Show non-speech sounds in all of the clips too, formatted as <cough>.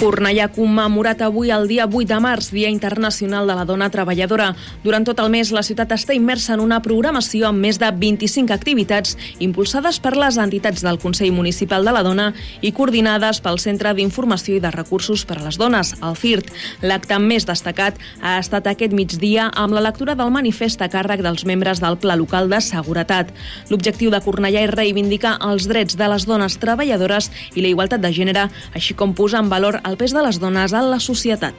Cornellà ha commemorat avui el dia 8 de març, Dia Internacional de la Dona Treballadora. Durant tot el mes, la ciutat està immersa en una programació amb més de 25 activitats impulsades per les entitats del Consell Municipal de la Dona i coordinades pel Centre d'Informació i de Recursos per a les Dones, el CIRT. L'acte més destacat ha estat aquest migdia amb la lectura del manifest a càrrec dels membres del Pla Local de Seguretat. L'objectiu de Cornellà és reivindicar els drets de les dones treballadores i la igualtat de gènere, així com posar en valor el pes de les dones en la societat.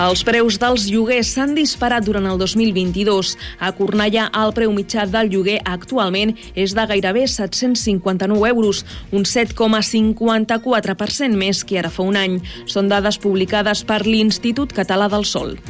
Els preus dels lloguers s'han disparat durant el 2022. A Cornellà, el preu mitjà del lloguer actualment és de gairebé 759 euros, un 7,54% més que ara fa un any. Són dades publicades per l'Institut Català del Sol.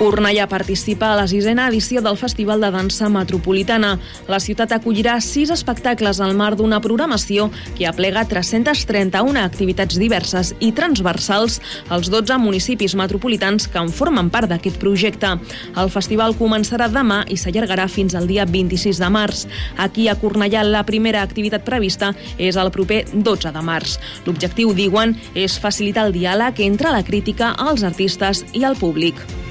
Cornellà participa a la sisena edició del Festival de Dansa Metropolitana. La ciutat acollirà sis espectacles al marc d'una programació que aplega 331 activitats diverses i transversals als 12 municipis metropolitans que en formen part d'aquest projecte. El festival començarà demà i s'allargarà fins al dia 26 de març. Aquí a Cornellà la primera activitat prevista és el proper 12 de març. L'objectiu, diuen, és facilitar el diàleg entre la crítica, els artistes i el públic.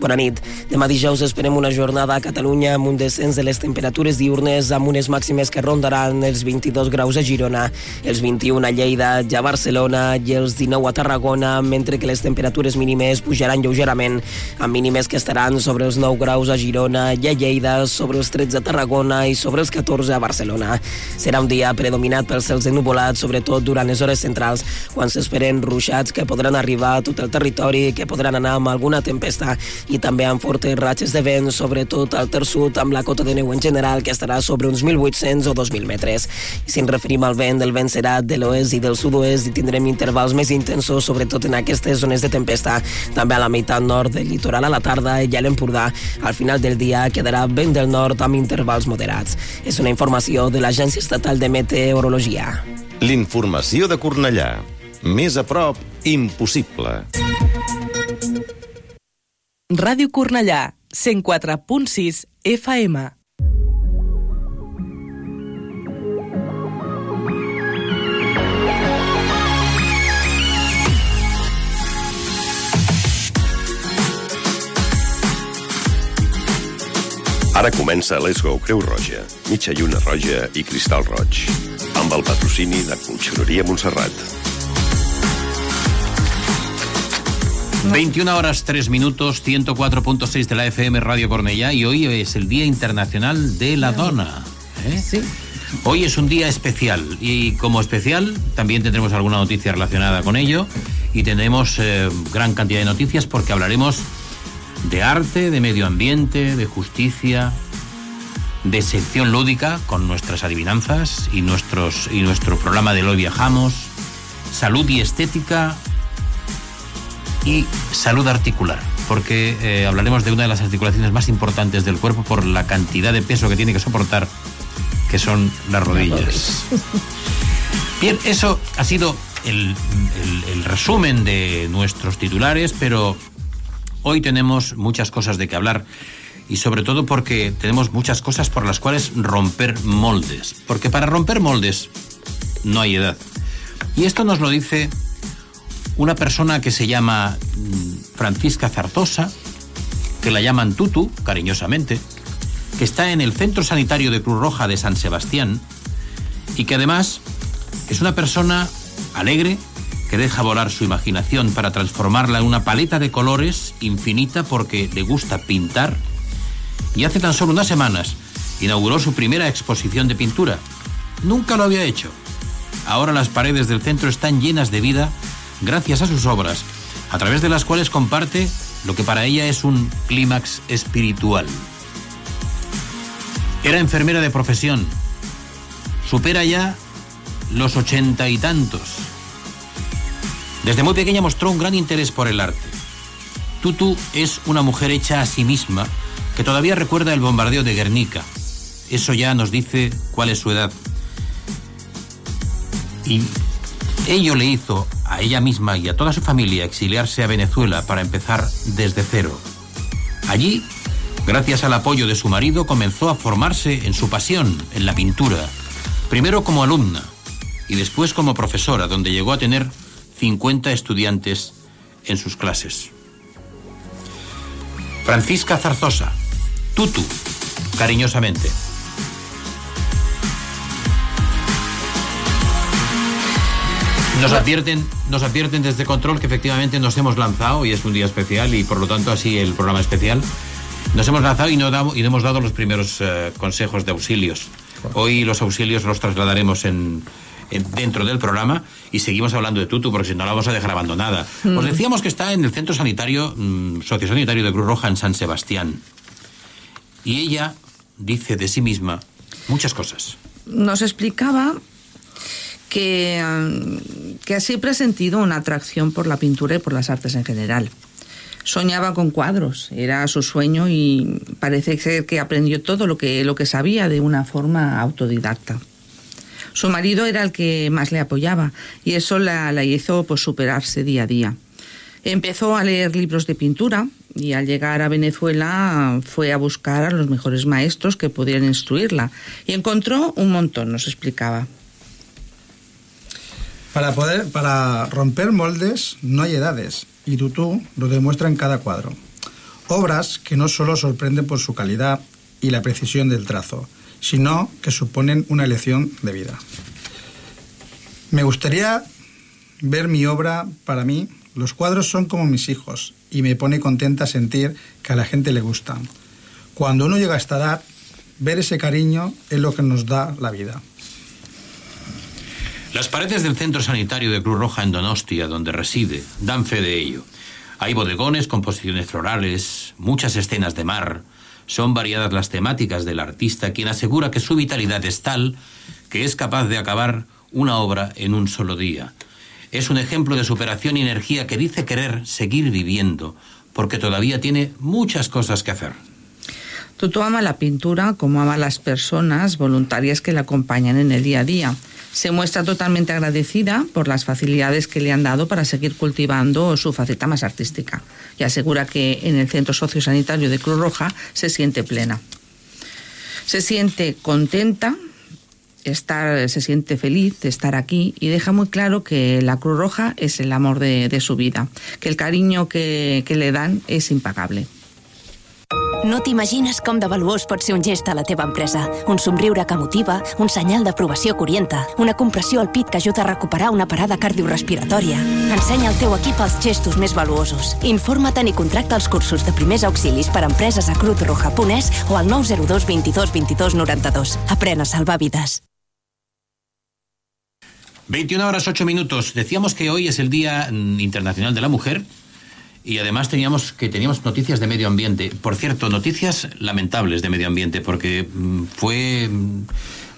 Bona nit. Demà dijous esperem una jornada a Catalunya amb un descens de les temperatures diurnes amb unes màximes que rondaran els 22 graus a Girona, els 21 a Lleida, ja a Barcelona i els 19 a Tarragona, mentre que les temperatures mínimes pujaran lleugerament, amb mínimes que estaran sobre els 9 graus a Girona i a Lleida, sobre els 13 a Tarragona i sobre els 14 a Barcelona. Serà un dia predominat pels cels ennuvolats, sobretot durant les hores centrals, quan s'esperen ruixats que podran arribar a tot el territori, que podran anar amb alguna tempesta i també amb fortes ratxes de vent, sobretot al Ter Sud, amb la cota de neu en general, que estarà sobre uns 1.800 o 2.000 metres. I si ens referim al vent, el vent serà de l'oest i del sud-oest i tindrem intervals més intensos, sobretot en aquestes zones de tempesta. També a la meitat nord del litoral a la tarda i a l'Empordà. Al final del dia quedarà vent del nord amb intervals moderats. És una informació de l'Agència Estatal de Meteorologia. L'informació de Cornellà. Més a prop, impossible. Ràdio Cornellà, 104.6 FM. Ara comença Let's Go Creu Roja, mitja lluna roja i cristal roig, amb el patrocini de Conxeroria Montserrat. 21 horas 3 minutos, 104.6 de la FM Radio Cornellá y hoy es el Día Internacional de la Dona. ¿eh? Sí. Hoy es un día especial y como especial también tendremos alguna noticia relacionada con ello y tendremos eh, gran cantidad de noticias porque hablaremos de arte, de medio ambiente, de justicia, de sección lúdica con nuestras adivinanzas y, nuestros, y nuestro programa de Hoy Viajamos, salud y estética y salud articular, porque eh, hablaremos de una de las articulaciones más importantes del cuerpo por la cantidad de peso que tiene que soportar, que son las rodillas. <laughs> Bien, eso ha sido el, el- el resumen de nuestros titulares, pero hoy tenemos muchas cosas de que hablar y sobre todo porque tenemos muchas cosas por las cuales romper moldes, porque para romper moldes no hay edad. Y esto nos lo dice una persona que se llama mm, Francisca Zarzosa, que la llaman Tutu, cariñosamente, que está en el Centro Sanitario de Cruz Roja de San Sebastián y que además es una persona alegre que deja volar su imaginación para transformarla en una paleta de colores infinita porque le gusta pintar y hace tan solo unas semanas inauguró su primera exposición de pintura. Nunca lo había hecho. Ahora las paredes del centro están llenas de vida gracias a sus obras, a través de las cuales comparte lo que para ella es un clímax espiritual. Era enfermera de profesión. Supera ya los ochenta y tantos. Desde muy pequeña mostró un gran interés por el arte. Tutu es una mujer hecha a sí misma que todavía recuerda el bombardeo de Guernica. Eso ya nos dice cuál es su edad. Y ello le hizo a ella misma y a toda su familia exiliarse a Venezuela para empezar desde cero. Allí, gracias al apoyo de su marido, comenzó a formarse en su pasión, en la pintura. Primero como alumna y después como profesora, donde llegó a tener 50 estudiantes en sus clases. Francisca Zarzosa, Tutu, cariñosamente. Nos advierten, nos advierten desde control que efectivamente nos hemos lanzado y es un día especial y por lo tanto así el programa especial. Nos hemos lanzado y no, damos, y no hemos dado los primeros eh, consejos de auxilios. Hoy los auxilios los trasladaremos en, en- dentro del programa y seguimos hablando de Tutu porque si no la vamos a dejar abandonada. Os decíamos que está en el centro sanitario, mm, sociosanitario de Cruz Roja en San Sebastián. Y ella dice de sí misma muchas cosas. nos explicaba que, mm, que siempre ha sentido una atracción por la pintura y por las artes en general. Soñaba con cuadros, era su sueño y parece ser que aprendió todo lo que, lo que sabía de una forma autodidacta. Su marido era el que más le apoyaba y eso la, la hizo pues, superarse día a día. Empezó a leer libros de pintura y al llegar a Venezuela fue a buscar a los mejores maestros que pudieran instruirla y encontró un montón, nos explicaba. Para poder, para romper moldes no hay edades, y Tutú lo demuestra en cada cuadro. Obras que no solo sorprenden por su calidad y la precisión del trazo, sino que suponen una lección de vida. Me gustaría ver mi obra para mí. Los cuadros son como mis hijos y me pone contenta sentir que a la gente le gustan. Cuando uno llega a esta edad, ver ese cariño es lo que nos da la vida. Las paredes del centro sanitario de Cruz Roja en Donostia, donde reside, dan fe de ello. Hay bodegones, composiciones florales, muchas escenas de mar. Son variadas las temáticas del artista, quien asegura que su vitalidad es tal que es capaz de acabar una obra en un solo día. Es un ejemplo de superación y energía que dice querer seguir viviendo, porque todavía tiene muchas cosas que hacer. Tutu ama la pintura como ama las personas voluntarias que la acompañan en el día a día. Se muestra totalmente agradecida por las facilidades que le han dado para seguir cultivando su faceta más artística y asegura que en el Centro Sociosanitario de Cruz Roja se siente plena. Se siente contenta, estar, se siente feliz de estar aquí y deja muy claro que la Cruz Roja es el amor de, de su vida, que el cariño que, que le dan es impagable. No t'imagines com de valuós pot ser un gest a la teva empresa. Un somriure que motiva, un senyal d'aprovació que orienta, una compressió al pit que ajuda a recuperar una parada cardiorrespiratòria. Ensenya al teu equip els gestos més valuosos. Informa't i contracta els cursos de primers auxilis per a empreses a cruzroja.es o al 902 22 22 92. Aprèn a salvar vides. 21 horas 8 minutos. Decíamos que hoy es el Día Internacional de la Mujer y además teníamos que teníamos noticias de medio ambiente. Por cierto, noticias lamentables de medio ambiente porque mm, fue mm,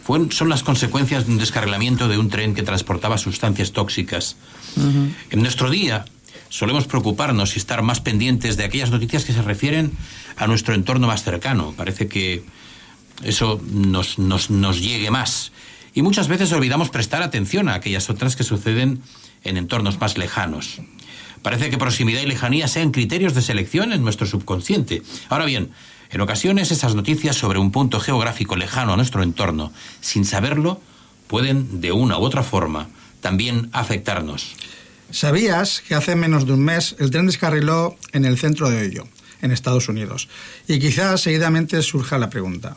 fue- son las consecuencias de un descarrilamiento de un tren que transportaba sustancias tóxicas. En nuestro día solemos preocuparnos y estar más pendientes de aquellas noticias que se refieren a nuestro entorno más cercano. Parece que eso nos, nos, nos llegue más. Y muchas veces olvidamos prestar atención a aquellas otras que suceden en entornos más lejanos. Parece que proximidad y lejanía sean criterios de selección en nuestro subconsciente. Ahora bien, en ocasiones esas noticias sobre un punto geográfico lejano a nuestro entorno, sin saberlo, pueden de una u otra forma también afectarnos. ¿Sabías que hace menos de un mes el tren descarriló en el centro de Ohio, en Estados Unidos? Y quizás seguidamente surja la pregunta,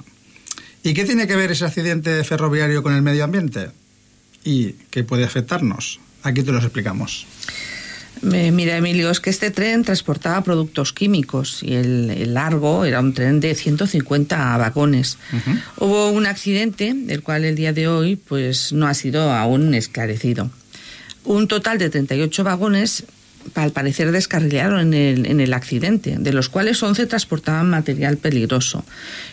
¿y qué tiene que ver ese accidente ferroviario con el medio ambiente? ¿Y qué puede afectarnos? Aquí te lo explicamos. Mira, Emilio, es que este tren transportaba productos químicos y el, largo era un tren de 150 vagones. Hubo un accidente, el cual el día de hoy pues, no ha sido aún esclarecido. Un total de 38 vagones al parecer descarrilaron en el, en el accidente, de los cuales 11 transportaban material peligroso.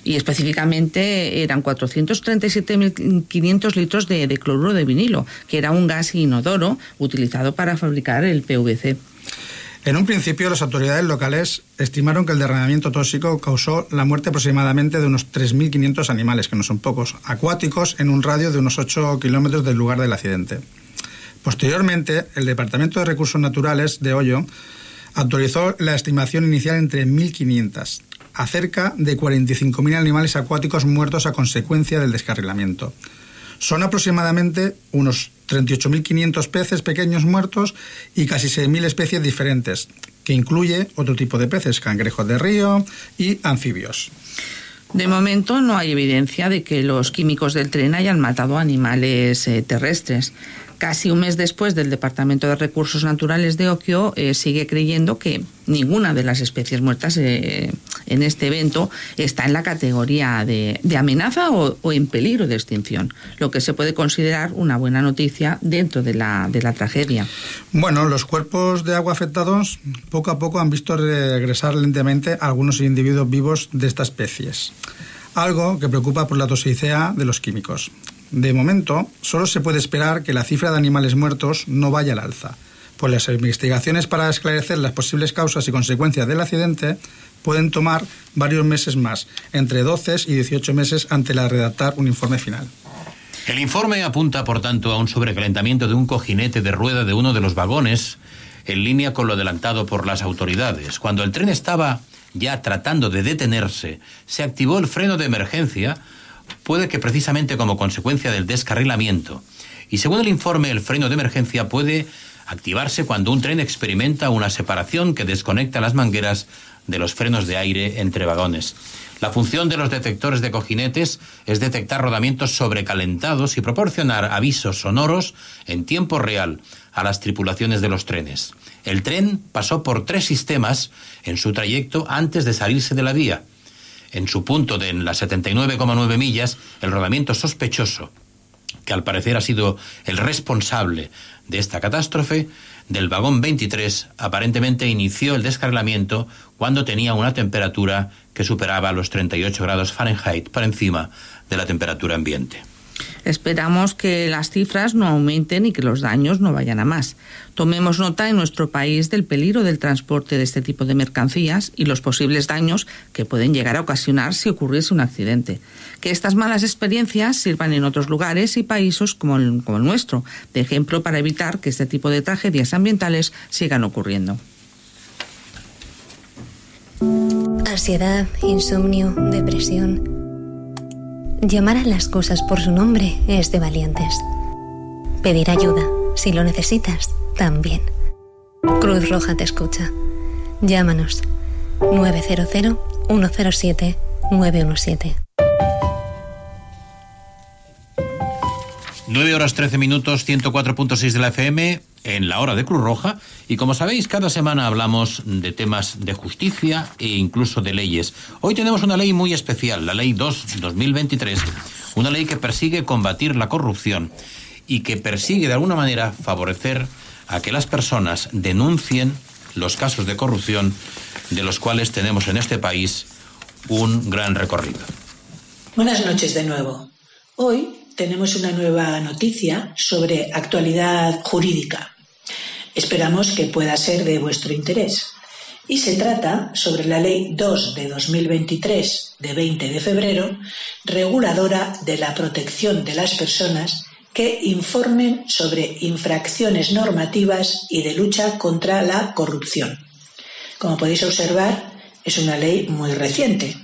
Y específicamente eran 437.500 litros de, de cloruro de vinilo, que era un gas inodoro utilizado para fabricar el PVC. En un principio, las autoridades locales estimaron que el derramamiento tóxico causó la muerte aproximadamente de unos 3.500 animales, que no son pocos, acuáticos en un radio de unos 8 kilómetros del lugar del accidente. Posteriormente, el Departamento de Recursos Naturales de Hoyo autorizó la estimación inicial entre 1.500 a cerca de 45.000 animales acuáticos muertos a consecuencia del descarrilamiento. Son aproximadamente unos 38.500 peces pequeños muertos y casi 6.000 especies diferentes, que incluye otro tipo de peces, cangrejos de río y anfibios. De momento no hay evidencia de que los químicos del tren hayan matado animales eh, terrestres casi un mes después del Departamento de Recursos Naturales de Okio, eh, sigue creyendo que ninguna de las especies muertas eh, en este evento está en la categoría de, amenaza o, en peligro de extinción, lo que se puede considerar una buena noticia dentro de la, de la tragedia. Bueno, los cuerpos de agua afectados poco a poco han visto regresar lentamente a algunos individuos vivos de estas especies algo que preocupa por la toxicidad de los químicos. De momento, solo se puede esperar que la cifra de animales muertos no vaya al alza, pues las investigaciones para esclarecer las posibles causas y consecuencias del accidente pueden tomar varios meses más, entre 12 y 18 meses ante la redactar un informe final. El informe apunta, por tanto, a un sobrecalentamiento de un cojinete de rueda de uno de los vagones, en línea con lo adelantado por las autoridades. Cuando el tren estaba ya tratando de detenerse, se activó el freno de emergencia, puede que precisamente como consecuencia del descarrilamiento. Y según el informe, el freno de emergencia puede activarse cuando un tren experimenta una separación que desconecta las mangueras de los frenos de aire entre vagones. La función de los detectores de cojinetes es detectar rodamientos sobrecalentados y proporcionar avisos sonoros en tiempo real a las tripulaciones de los trenes. El tren pasó por tres sistemas en su trayecto antes de salirse de la vía en su punto de en las 79,9 millas, el rodamiento sospechoso, que al parecer ha sido el responsable de esta catástrofe, del vagón 23 aparentemente inició el descarrilamiento cuando tenía una temperatura que superaba los 38 grados Fahrenheit por encima de la temperatura ambiente. Esperamos que las cifras no aumenten y que los daños no vayan a más. Tomemos nota en nuestro país del peligro del transporte de este tipo de mercancías y los posibles daños que pueden llegar a ocasionar si ocurriese un accidente. Que estas malas experiencias sirvan en otros lugares y países como el, nuestro, de ejemplo para evitar que este tipo de tragedias ambientales sigan ocurriendo. Ansiedad, insomnio, depresión. Llamar a las cosas por su nombre es de valientes. Pedir ayuda, si lo necesitas, también. Cruz Roja te escucha. Llámanos 900-107-917. 9 horas 13 minutos, 104.6 de la FM, en la hora de Cruz Roja. Y como sabéis, cada semana hablamos de temas de justicia e incluso de leyes. Hoy tenemos una ley muy especial, la Ley 2-2023, una ley que persigue combatir la corrupción y que persigue de alguna manera favorecer a que las personas denuncien los casos de corrupción de los cuales tenemos en este país un gran recorrido. Buenas noches de nuevo. Hoy tenemos una nueva noticia sobre actualidad jurídica. Esperamos que pueda ser de vuestro interés. Y se trata sobre la Ley 2 de 2023 de 20 de febrero, reguladora de la protección de las personas que informen sobre infracciones normativas y de lucha contra la corrupción. Como podéis observar, es una ley muy reciente.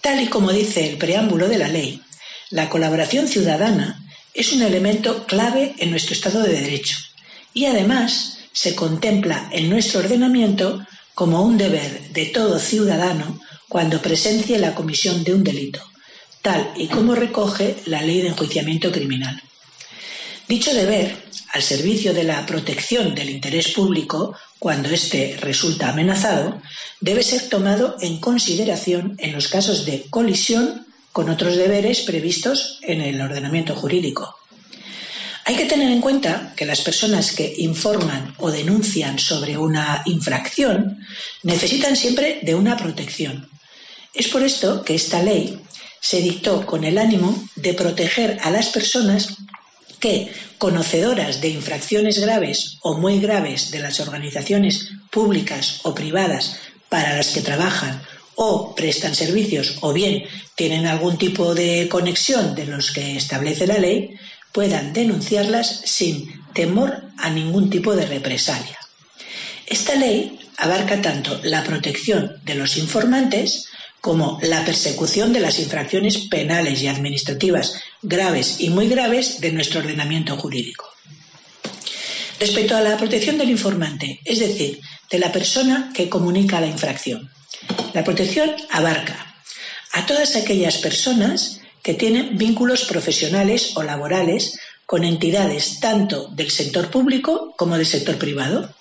Tal y como dice el preámbulo de la ley, la colaboración ciudadana es un elemento clave en nuestro Estado de Derecho y además se contempla en nuestro ordenamiento como un deber de todo ciudadano cuando presencie la comisión de un delito, tal y como recoge la Ley de Enjuiciamiento Criminal. Dicho deber, al servicio de la protección del interés público, cuando éste resulta amenazado, debe ser tomado en consideración en los casos de colisión con otros deberes previstos en el ordenamiento jurídico. Hay que tener en cuenta que las personas que informan o denuncian sobre una infracción necesitan siempre de una protección. Es por esto que esta ley se dictó con el ánimo de proteger a las personas que, conocedoras de infracciones graves o muy graves de las organizaciones públicas o privadas para las que trabajan o prestan servicios o bien tienen algún tipo de conexión de los que establece la ley, puedan denunciarlas sin temor a ningún tipo de represalia. Esta ley abarca tanto la protección de los informantes como la persecución de las infracciones penales y administrativas graves y muy graves de nuestro ordenamiento jurídico. Respecto a la protección del informante, es decir, de la persona que comunica la infracción, la protección abarca a todas aquellas personas que tienen vínculos profesionales o laborales con entidades tanto del sector público como del sector privado.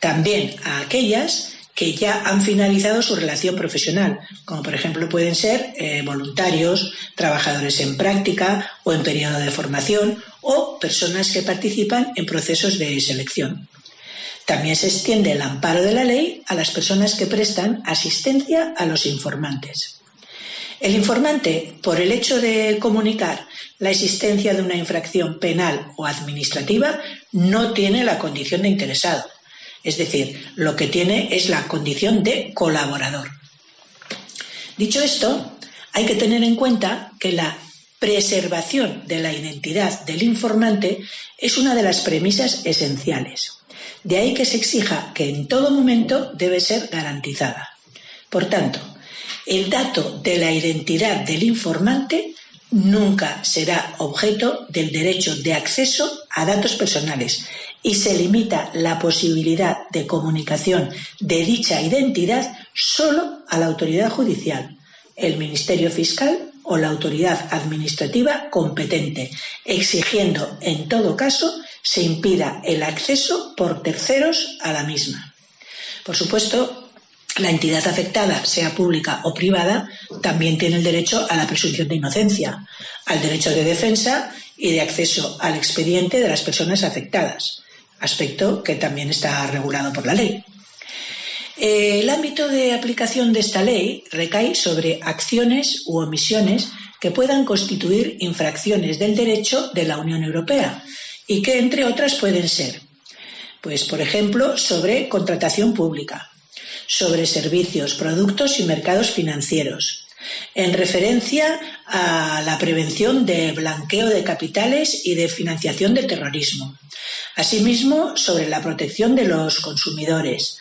También a aquellas que ya han finalizado su relación profesional, como por ejemplo pueden ser eh, voluntarios, trabajadores en práctica o en periodo de formación o personas que participan en procesos de selección. También se extiende el amparo de la ley a las personas que prestan asistencia a los informantes. El informante, por el hecho de comunicar la existencia de una infracción penal o administrativa, no tiene la condición de interesado es decir, lo que tiene es la condición de colaborador. Dicho esto, hay que tener en cuenta que la preservación de la identidad del informante es una de las premisas esenciales. De ahí que se exija que en todo momento debe ser garantizada. Por tanto, el dato de la identidad del informante nunca será objeto del derecho de acceso a datos personales y se limita la posibilidad de comunicación de dicha identidad solo a la autoridad judicial, el Ministerio Fiscal o la autoridad administrativa competente, exigiendo en todo caso se impida el acceso por terceros a la misma. Por supuesto, la entidad afectada, sea pública o privada, también tiene el derecho a la presunción de inocencia, al derecho de defensa y de acceso al expediente de las personas afectadas aspecto que también está regulado por la ley. El ámbito de aplicación de esta ley recae sobre acciones u omisiones que puedan constituir infracciones del derecho de la Unión Europea y que, entre otras, pueden ser, pues, por ejemplo, sobre contratación pública, sobre servicios, productos y mercados financieros, en referencia a la prevención de blanqueo de capitales y de financiación de terrorismo, Asimismo, sobre la protección de los consumidores.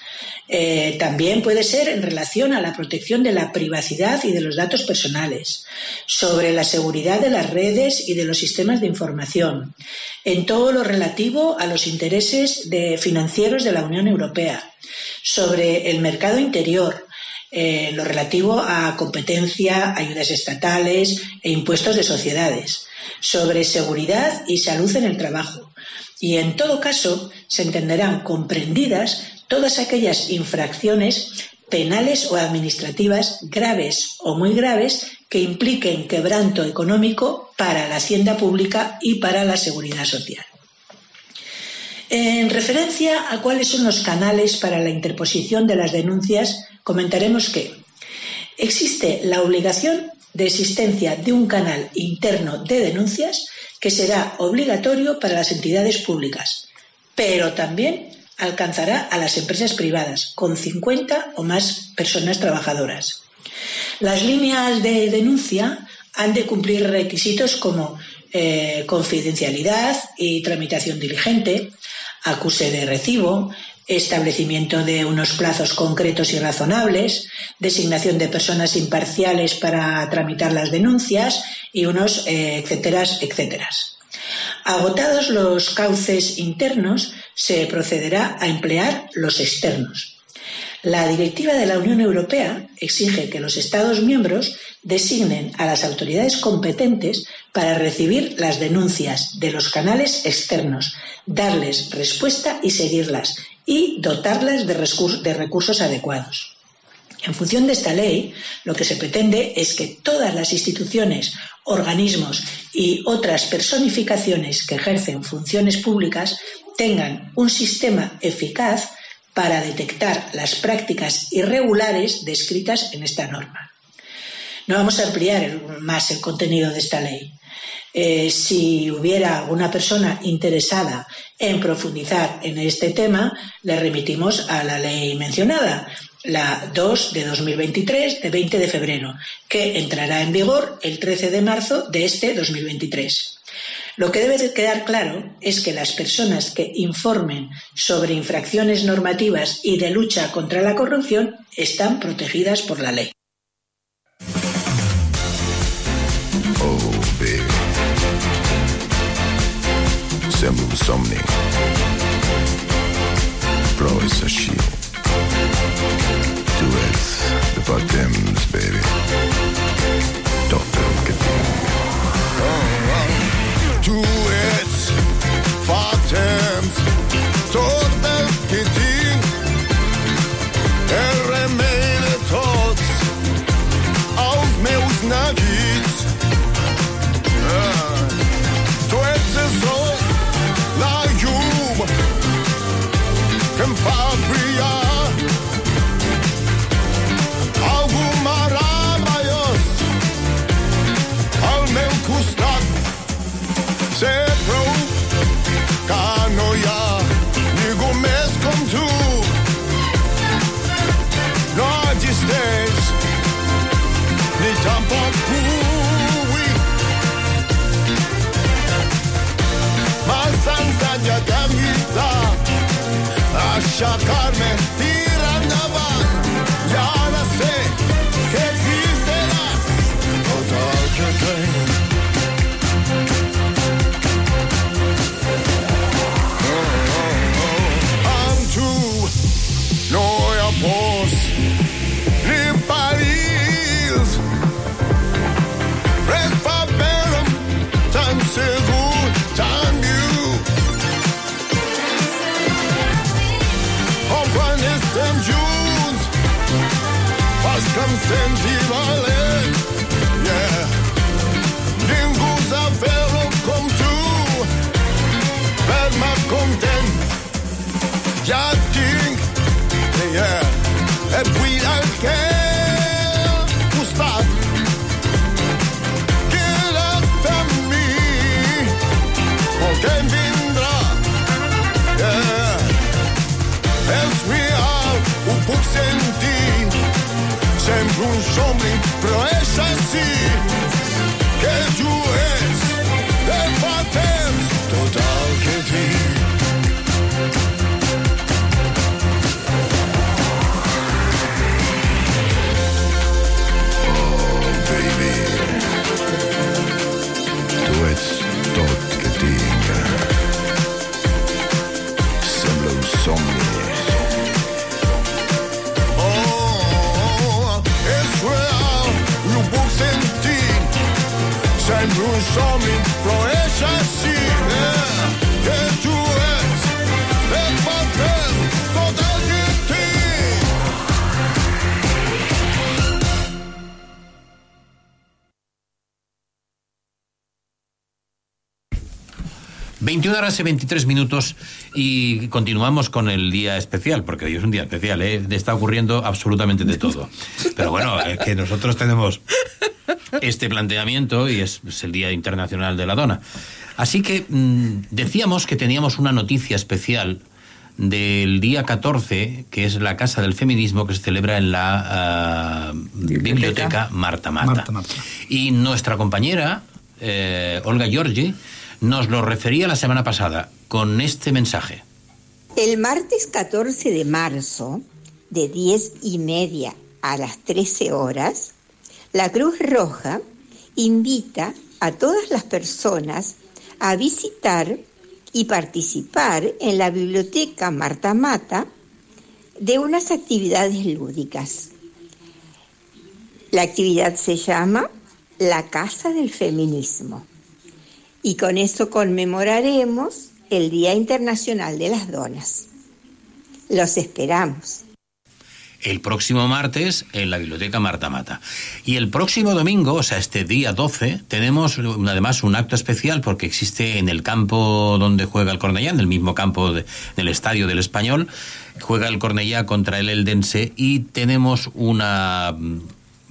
Eh, también puede ser en relación a la protección de la privacidad y de los datos personales, sobre la seguridad de las redes y de los sistemas de información, en todo lo relativo a los intereses financieros de la Unión Europea, sobre el mercado interior, en lo relativo a competencia, ayudas estatales e impuestos de sociedades, sobre seguridad y salud en el trabajo, y en todo caso se entenderán comprendidas todas aquellas infracciones penales o administrativas graves o muy graves que impliquen quebranto económico para la hacienda pública y para la seguridad social. En referencia a cuáles son los canales para la interposición de las denuncias, comentaremos que existe la obligación de existencia de un canal interno de denuncias que será obligatorio para las entidades públicas, pero también alcanzará a las empresas privadas con 50 o más personas trabajadoras. Las líneas de denuncia han de cumplir requisitos como eh, confidencialidad y tramitación diligente, acuse de recibo, establecimiento de unos plazos concretos y razonables, designación de personas imparciales para tramitar las denuncias y unos eh, etcétera, etcétera. Agotados los cauces internos, se procederá a emplear los externos. La Directiva de la Unión Europea exige que los Estados miembros designen a las autoridades competentes para recibir las denuncias de los canales externos, darles respuesta y seguirlas, y dotarlas de, recursos adecuados. En función de esta ley, lo que se pretende es que todas las instituciones, organismos y otras personificaciones que ejercen funciones públicas tengan un sistema eficaz para detectar las prácticas irregulares descritas en esta norma. No vamos a ampliar más el contenido de esta ley. Eh, si hubiera alguna persona interesada en profundizar en este tema, le remitimos a la ley mencionada, la 2 de 2023 de 20 de febrero, que entrará en vigor el 13 de marzo de este 2023. Lo que debe de quedar claro es que las personas que informen sobre infracciones normativas y de lucha contra la corrupción están protegidas por la ley. Oh. A aixecar-me, Ja et tinc, yeah. et vull al costat. Queda't amb mi, el que em vindrà. Yeah. És real, ho puc sentir. Sembla un somni, però és així. Que tu ets, Sembla un somni, però és així. Yeah. Que tu ets, et fa temps, tot el que tinc. ...21 horas y 23 minutos y continuamos con el día especial, porque hoy es un día especial, ¿eh? está ocurriendo absolutamente de todo. Pero bueno, es que nosotros tenemos este planteamiento y es, es el Día Internacional de la Dona. Así que mm, decíamos que teníamos una noticia especial del día 14, que es la Casa del Feminismo que se celebra en la ah, Biblioteca Marta Mata. Marta Mata. Y nuestra compañera, eh, Olga Giorgi, nos lo refería la semana pasada con este mensaje. El martes 14 de marzo, de 10 y media a las 13 horas, la Cruz Roja invita a todas las personas a visitar y participar en la biblioteca Marta Mata de unas actividades lúdicas. La actividad se llama La Casa del Feminismo y con eso conmemoraremos el Día Internacional de las Donas. Los esperamos. El próximo martes en la Biblioteca Marta Mata. Y el próximo domingo, o sea, este día 12, tenemos además un acto especial porque existe en el campo donde juega el Cornellá, en el mismo campo de- del Estadio del Español, juega el Cornellá contra el Eldense y tenemos una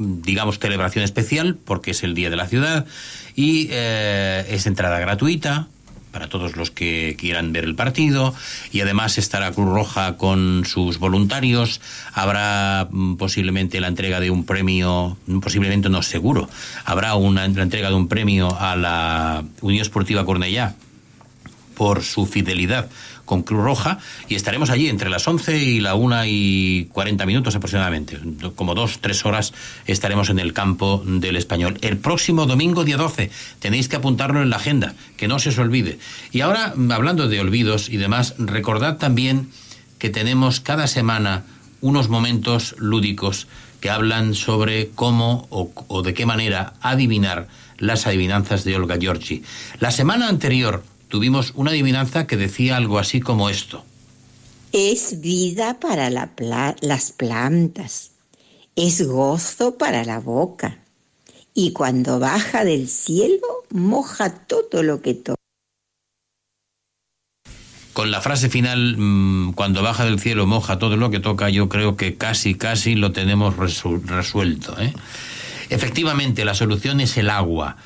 digamos celebración especial porque es el día de la ciudad y eh, es entrada gratuita para todos los que quieran ver el partido y además estará Cruz Roja con sus voluntarios. Habrá mm, posiblemente la entrega de un premio, mm, posiblemente no seguro, habrá una la entrega de un premio a la Unión Esportiva Cornellá por su fidelidad con Cruz Roja y estaremos allí entre las 11 y la 1 y 40 minutos aproximadamente. Como dos, tres horas estaremos en el campo del español. El próximo domingo, día 12, tenéis que apuntarlo en la agenda, que no se os olvide. Y ahora, hablando de olvidos y demás, recordad también que tenemos cada semana unos momentos lúdicos que hablan sobre cómo o, o de qué manera adivinar las adivinanzas de Olga Giorgi. La semana anterior tuvimos una adivinanza que decía algo así como esto. Es vida para la pla- las plantas, es gozo para la boca, y cuando baja del cielo moja todo lo que toca. Con la frase final, mm, cuando baja del cielo moja todo lo que toca, yo creo que casi, casi lo tenemos resu- resuelto. ¿eh? Efectivamente, la solución es el agua.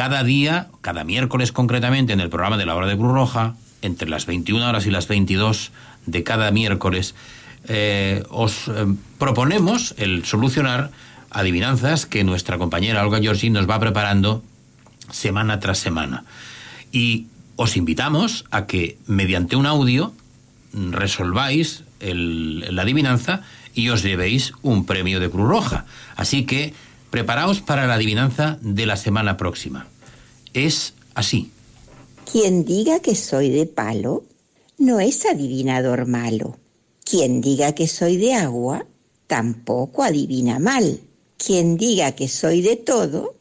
Cada día, cada miércoles concretamente, en el programa de la hora de Cruz Roja, entre las 21 horas y las 22 de cada miércoles, eh, os eh, proponemos el solucionar adivinanzas que nuestra compañera Olga Giorgi nos va preparando semana tras semana. Y os invitamos a que mediante un audio resolváis la adivinanza y os llevéis un premio de Cruz Roja. Así que preparaos para la adivinanza de la semana próxima. Es así. Quien diga que soy de palo no es adivinador malo. Quien diga que soy de agua tampoco adivina mal. Quien diga que soy de todo,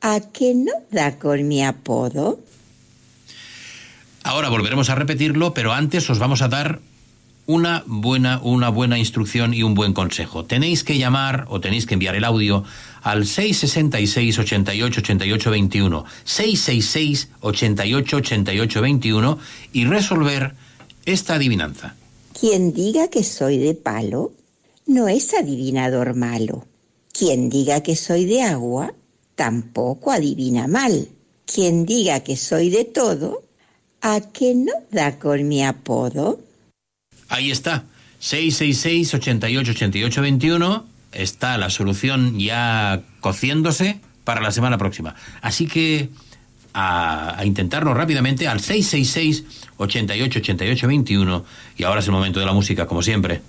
¿a que no da con mi apodo? Ahora volveremos a repetirlo, pero antes os vamos a dar una buena, una buena instrucción y un buen consejo. Tenéis que llamar o tenéis que enviar el audio al 666 88 88 21 666 88 88 21 y resolver esta adivinanza. Quien diga que soy de palo no es adivinador malo. Quien diga que soy de agua tampoco adivina mal. Quien diga que soy de todo, ¿a que no da con mi apodo? Ahí está, 666 88 88 21 está la solución ya cociéndose para la semana próxima. Así que a, a intentarlo rápidamente al 666 88 88 21 y ahora es el momento de la música como siempre.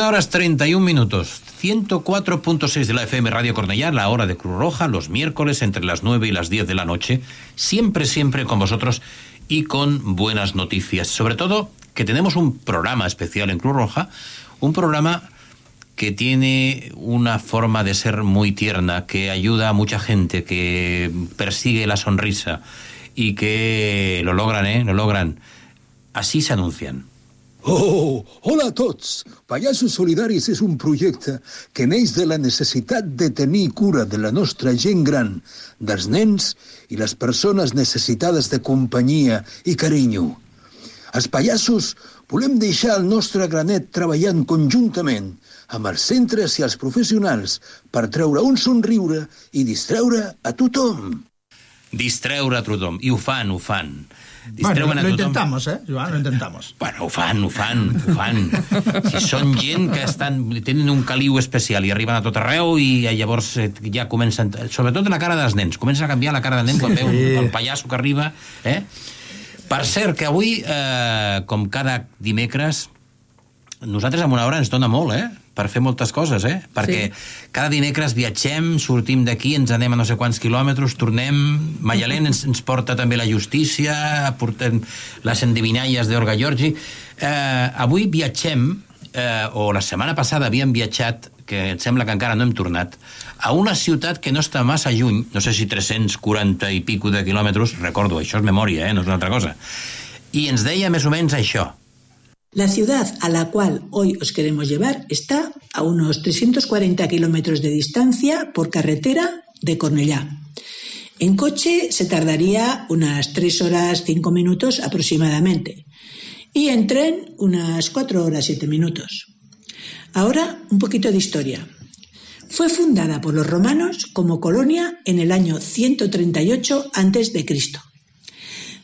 21 horas 31 minutos. 104.6 de la FM Radio Cornellá, la hora de Cruz Roja, los miércoles entre las 9 y las 10 de la noche. Siempre, siempre con vosotros y con buenas noticias. Sobre todo que tenemos un programa especial en Cruz Roja, un programa que tiene una forma de ser muy tierna, que ayuda a mucha gente, que persigue la sonrisa y que lo logran, ¿eh? Lo logran. Así se anuncian. Oh, hola a tots! Pallassos Solidaris és un projecte que neix de la necessitat de tenir cura de la nostra gent gran, dels nens i les persones necessitades de companyia i carinyo. Els pallassos volem deixar el nostre granet treballant conjuntament amb els centres i els professionals per treure un somriure i distreure a tothom. Distreure a tothom. I ho fan, ho fan. Bueno, Distreuen lo a tothom. intentamos, ¿eh, Joan? Lo intentamos. Bueno, ho fan, ho fan, ho fan. Si són gent que estan, tenen un caliu especial i arriben a tot arreu i llavors eh, ja comencen, sobretot la cara dels nens, comença a canviar la cara del nen quan Sí. veu el pallasso que arriba. Eh? Per cert, que avui, eh, com cada dimecres, nosaltres en una hora ens dona molt, eh? Per fer moltes coses, eh? Perquè cada dimecres viatgem, sortim d'aquí, ens anem a no sé quants quilòmetres, tornem... Mayalén ens, ens porta també la justícia, portem les endivinalles d'Orga Giorgi. Eh, avui viatgem, eh, o la setmana passada havíem viatjat, que em sembla que encara no hem tornat, a una ciutat que no està massa lluny, no sé si 340 i pico de quilòmetres, recordo, això és memòria, eh? no és una altra cosa. I ens deia més o menys això. La ciudad a la cual hoy os queremos llevar está a unos 340 kilómetros de distancia por carretera de Cornellá. En coche se tardaría unas 3 horas 5 minutos aproximadamente y en tren unas 4 horas 7 minutos. Ahora un poquito de historia. Fue fundada por los romanos como colonia en el año 138 a.C.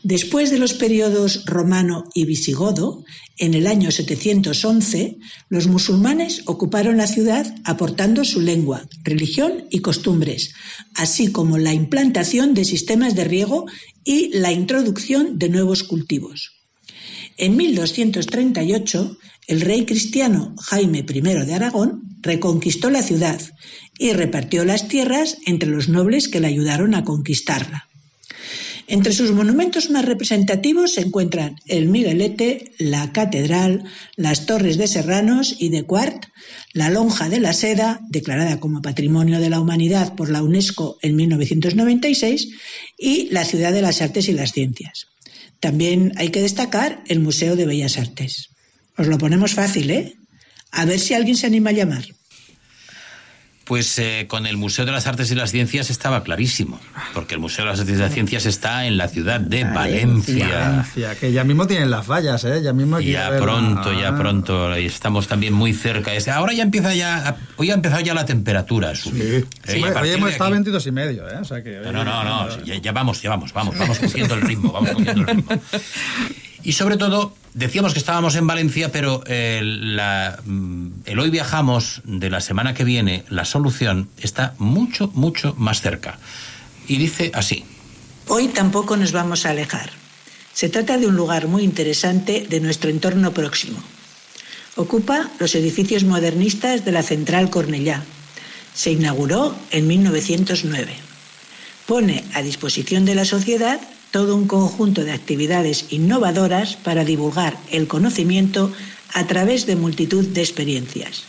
Después de los periodos romano y visigodo, en el año 711, los musulmanes ocuparon la ciudad aportando su lengua, religión y costumbres, así como la implantación de sistemas de riego y la introducción de nuevos cultivos. En 1238, el rey cristiano Jaime I de Aragón reconquistó la ciudad y repartió las tierras entre los nobles que le ayudaron a conquistarla. Entre sus monumentos más representativos se encuentran el Miguelete, la Catedral, las Torres de Serranos y de Quart, la Lonja de la Seda, declarada como Patrimonio de la Humanidad por la UNESCO en 1996, y la Ciudad de las Artes y las Ciencias. También hay que destacar el Museo de Bellas Artes. Os lo ponemos fácil, ¿eh? A ver si alguien se anima a llamar. Pues eh, con el Museo de las Artes y las Ciencias estaba clarísimo, porque el Museo de las Artes y las Ciencias está en la ciudad de Valencia. Valencia, que ya mismo tienen las vallas, ¿eh? Ya mismo hay que Ya pronto, ya pronto, y estamos también muy cerca. Ahora ya empieza ya, hoy ha empezado ya la temperatura. Sí, Eh, hoy partir hemos estado a aquí- 22 y medio, ¿eh? O sea que... No, no, no, no, sí, ya, ya vamos, ya vamos, vamos, vamos cogiendo el ritmo, vamos cogiendo el ritmo. <laughs> Y sobre todo, decíamos que estábamos en Valencia, pero eh, mm, el hoy viajamos de la semana que viene, la solución está mucho, mucho más cerca. Y dice así. Hoy tampoco nos vamos a alejar. Se trata de un lugar muy interesante de nuestro entorno próximo. Ocupa los edificios modernistas de la Central Cornellá. Se inauguró en 1909. Pone a disposición de la sociedad todo un conjunto de actividades innovadoras para divulgar el conocimiento a través de multitud de experiencias.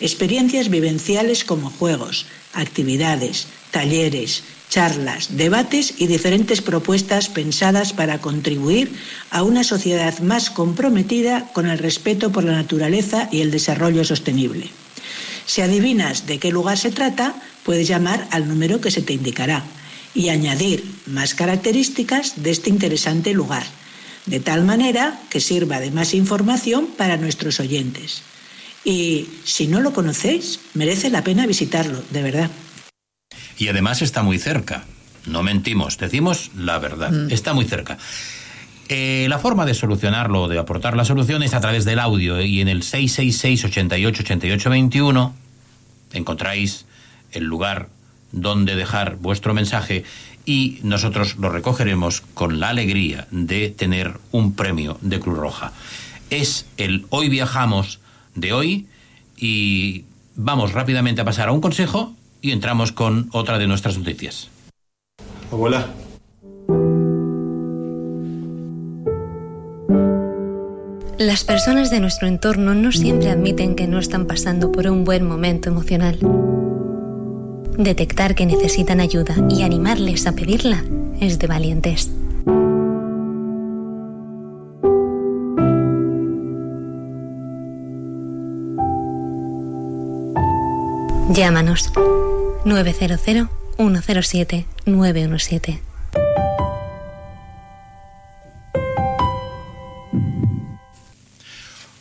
Experiencias vivenciales como juegos, actividades, talleres, charlas, debates y diferentes propuestas pensadas para contribuir a una sociedad más comprometida con el respeto por la naturaleza y el desarrollo sostenible. Si adivinas de qué lugar se trata, puedes llamar al número que se te indicará y añadir más características de este interesante lugar, de tal manera que sirva de más información para nuestros oyentes. Y si no lo conocéis, merece la pena visitarlo, de verdad. Y además está muy cerca. No mentimos, decimos la verdad. Mm. Está muy cerca. Eh, la forma de solucionarlo, de aportar la solución, es a través del audio. Y en el 666 88 88 21 encontráis el lugar donde dejar vuestro mensaje y nosotros lo recogeremos con la alegría de tener un premio de Cruz Roja. Es el Hoy Viajamos de hoy y vamos rápidamente a pasar a un consejo y entramos con otra de nuestras noticias. Abuela. Las personas de nuestro entorno no siempre admiten que no están pasando por un buen momento emocional. Detectar que necesitan ayuda y animarles a pedirla es de valientes. Llámanos 900 107 917.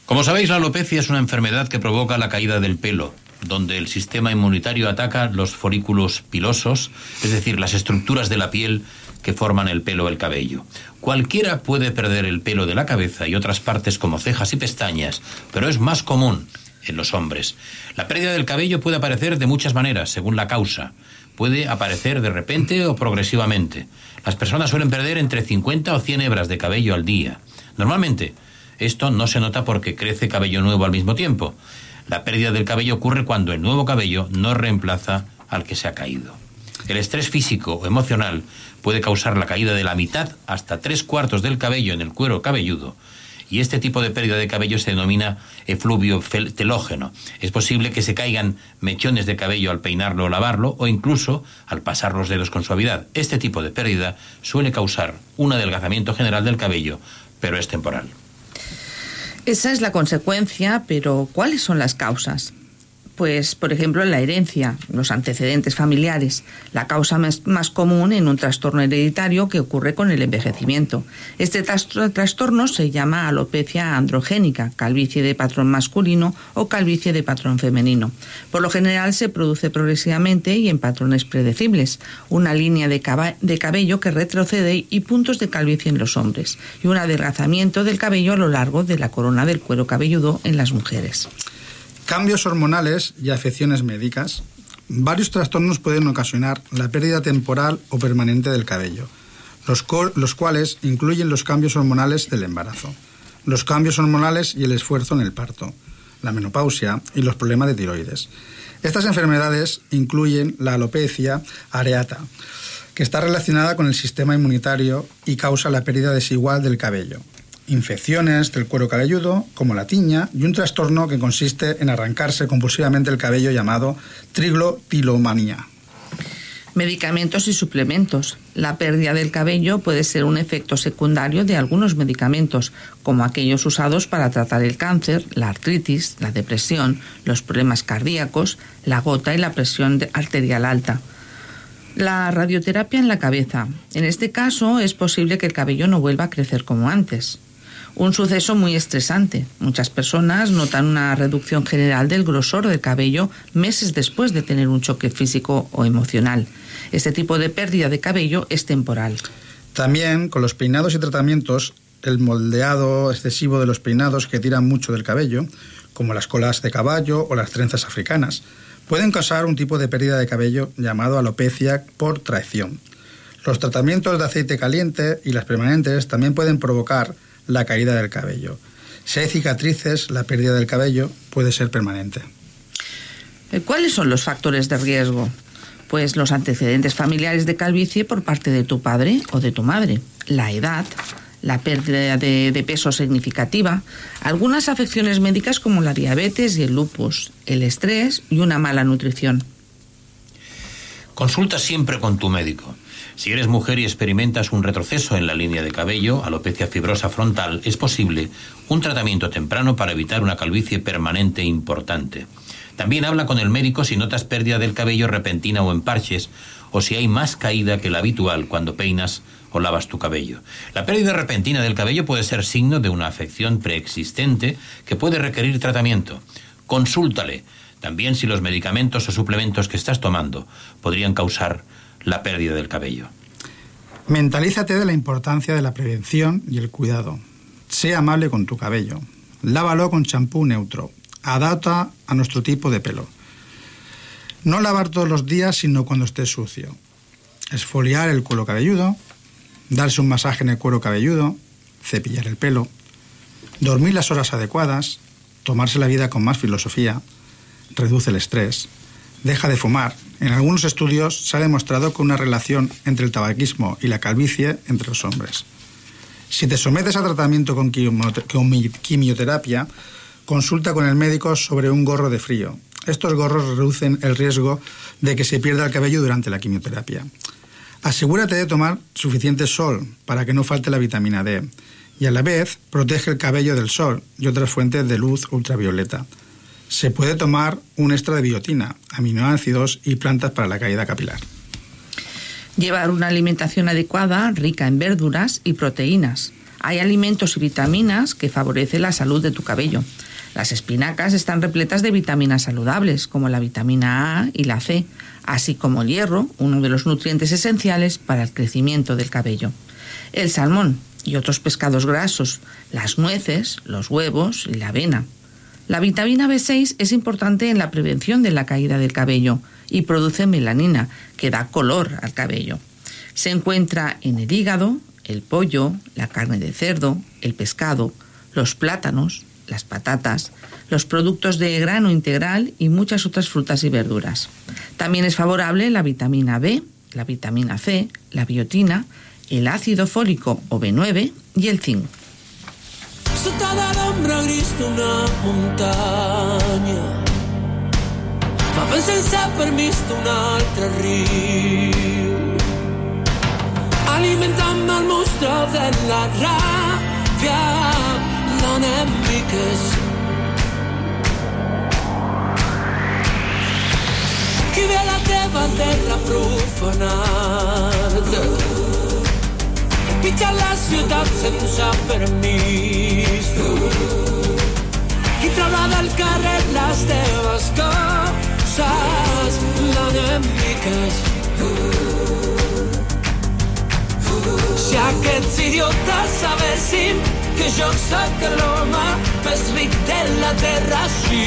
Como sabéis, la alopecia es una enfermedad que provoca la caída del pelo, donde el sistema inmunitario ataca los folículos pilosos, es decir, las estructuras de la piel que forman el pelo o el cabello. Cualquiera puede perder el pelo de la cabeza y otras partes como cejas y pestañas, pero es más común en los hombres. La pérdida del cabello puede aparecer de muchas maneras, según la causa. Puede aparecer de repente o progresivamente. Las personas suelen perder entre 50 o 100 hebras de cabello al día. Normalmente, esto no se nota porque crece cabello nuevo al mismo tiempo. La pérdida del cabello ocurre cuando el nuevo cabello no reemplaza al que se ha caído. El estrés físico o emocional puede causar la caída de la mitad hasta tres cuartos del cabello en el cuero cabelludo. Y este tipo de pérdida de cabello se denomina efluvio telógeno. Es posible que se caigan mechones de cabello al peinarlo o lavarlo o incluso al pasar los dedos con suavidad. Este tipo de pérdida suele causar un adelgazamiento general del cabello, pero es temporal. Esa es la consecuencia, pero ¿cuáles son las causas? Pues, por ejemplo, la herencia, los antecedentes familiares, la causa más, más común en un trastorno hereditario que ocurre con el envejecimiento. Este trastorno se llama alopecia androgénica, calvicie de patrón masculino o calvicie de patrón femenino. Por lo general se produce progresivamente y en patrones predecibles, una línea de, de cabello que retrocede y puntos de calvicie en los hombres, y un adelgazamiento del cabello a lo largo de la corona del cuero cabelludo en las mujeres. Cambios hormonales y afecciones médicas. Varios trastornos pueden ocasionar la pérdida temporal o permanente del cabello, los, los cuales incluyen los cambios hormonales del embarazo, los cambios hormonales y el esfuerzo en el parto, la menopausia y los problemas de tiroides. Estas enfermedades incluyen la alopecia areata, que está relacionada con el sistema inmunitario y causa la pérdida desigual del cabello, infecciones del cuero cabelludo, como la tiña, y un trastorno que consiste en arrancarse compulsivamente el cabello llamado triglotilomanía. Medicamentos y suplementos. La pérdida del cabello puede ser un efecto secundario de algunos medicamentos, como aquellos usados para tratar el cáncer, la artritis, la depresión, los problemas cardíacos, la gota y la presión arterial alta. La radioterapia en la cabeza. En este caso es posible que el cabello no vuelva a crecer como antes. Un suceso muy estresante. Muchas personas notan una reducción general del grosor del cabello meses después de tener un choque físico o emocional. Este tipo de pérdida de cabello es temporal. También con los peinados y tratamientos, el moldeado excesivo de los peinados que tiran mucho del cabello, como las colas de caballo o las trenzas africanas, pueden causar un tipo de pérdida de cabello llamado alopecia por traición. Los tratamientos de aceite caliente y las permanentes también pueden provocar la caída del cabello. Si hay cicatrices, la pérdida del cabello puede ser permanente. Eh, ¿Cuáles son los factores de riesgo? Pues los antecedentes familiares de calvicie por parte de tu padre o de tu madre, la edad, la pérdida de, de peso significativa, algunas afecciones médicas como la diabetes y el lupus, el estrés y una mala nutrición. Consulta siempre con tu médico. Si eres mujer y experimentas un retroceso en la línea de cabello, alopecia fibrosa frontal, es posible un tratamiento temprano para evitar una calvicie permanente importante. También habla con el médico si notas pérdida del cabello repentina o en parches, o si hay más caída que la habitual cuando peinas o lavas tu cabello. La pérdida repentina del cabello puede ser signo de una afección preexistente que puede requerir tratamiento. Consúltale. También si los medicamentos o suplementos que estás tomando podrían causar la pérdida del cabello. Mentalízate de la importancia de la prevención y el cuidado. Sé amable con tu cabello. Lávalo con champú neutro. Adapta a nuestro tipo de pelo. No lavar todos los días, sino cuando esté sucio. Esfoliar el cuero cabelludo. Darse un masaje en el cuero cabelludo. Cepillar el pelo. Dormir las horas adecuadas. Tomarse la vida con más filosofía. Reduce el estrés. Deja de fumar. En algunos estudios se ha demostrado que una relación entre el tabaquismo y la calvicie entre los hombres. Si te sometes a tratamiento con quimio- con quimioterapia, consulta con el médico sobre un gorro de frío. Estos gorros reducen el riesgo de que se pierda el cabello durante la quimioterapia. Asegúrate de tomar suficiente sol para que no falte la vitamina D y a la vez protege el cabello del sol y otras fuentes de luz ultravioleta. Se puede tomar un extra de biotina, aminoácidos y plantas para la caída capilar. Llevar una alimentación adecuada, rica en verduras y proteínas. Hay alimentos y vitaminas que favorecen la salud de tu cabello. Las espinacas están repletas de vitaminas saludables, como la vitamina A y la C, así como el hierro, uno de los nutrientes esenciales para el crecimiento del cabello. El salmón y otros pescados grasos, las nueces, los huevos y la avena. La vitamina B6 es importante en la prevención de la caída del cabello y produce melanina, que da color al cabello. Se encuentra en el hígado, el pollo, la carne de cerdo, el pescado, los plátanos, las patatas, los productos de grano integral y muchas otras frutas y verduras. También es favorable la vitamina B, la vitamina C, la biotina, el ácido fólico o B9 y el zinc. Sota de l'ombra gris d'una muntanya fa vent sense permís d'un altre riu alimentant el monstre de la ràbia l'enemic és qui ve la teva terra profanada Pitja la ciutat sense permís. Qui traurà del carrer les teves coses L'enemic és Si aquests idiotes sabessin que jo sóc l'home més ric de la terra així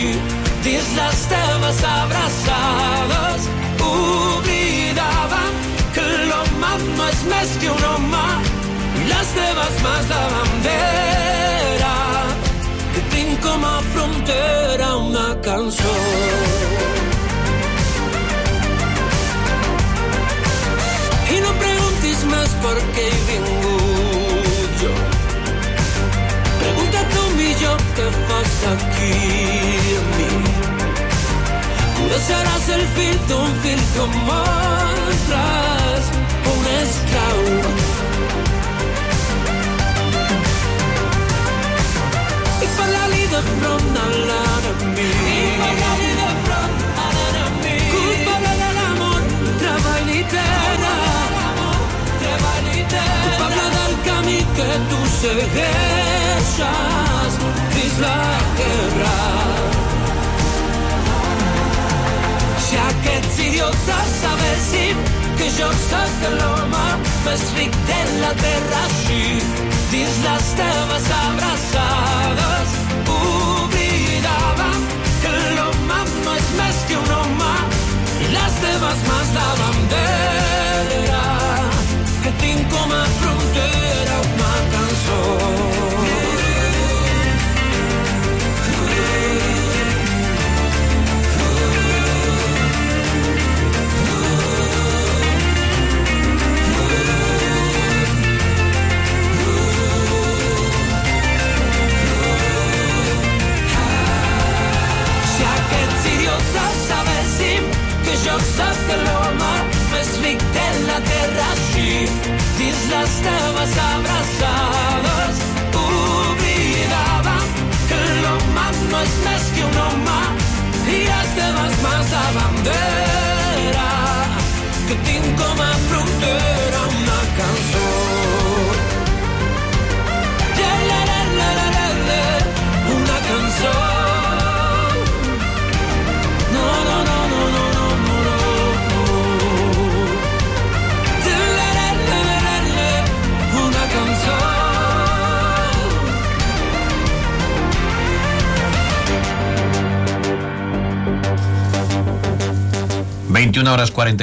dins les teves abraçades oblidàvem que l'home no és més que un home i les teves mans de bandera que tinc com a frontera una cançó i no em preguntis més per què he vingut jo pregunta tu millor què aquí amb mi Potser seràs el fill d'un fill com altres, un esclau. I parla-li de front a l'enemic. I parla-li de front a l'enemic. Culpa-la de l'amor, treball i terra. Treball i terra. Culpable del camí que tu segueixes dins la guerra. Si aquests idiotes sabessin que jo sóc l'home més ric de la terra així dins les teves abraçades més que un home i les teves mans de bandera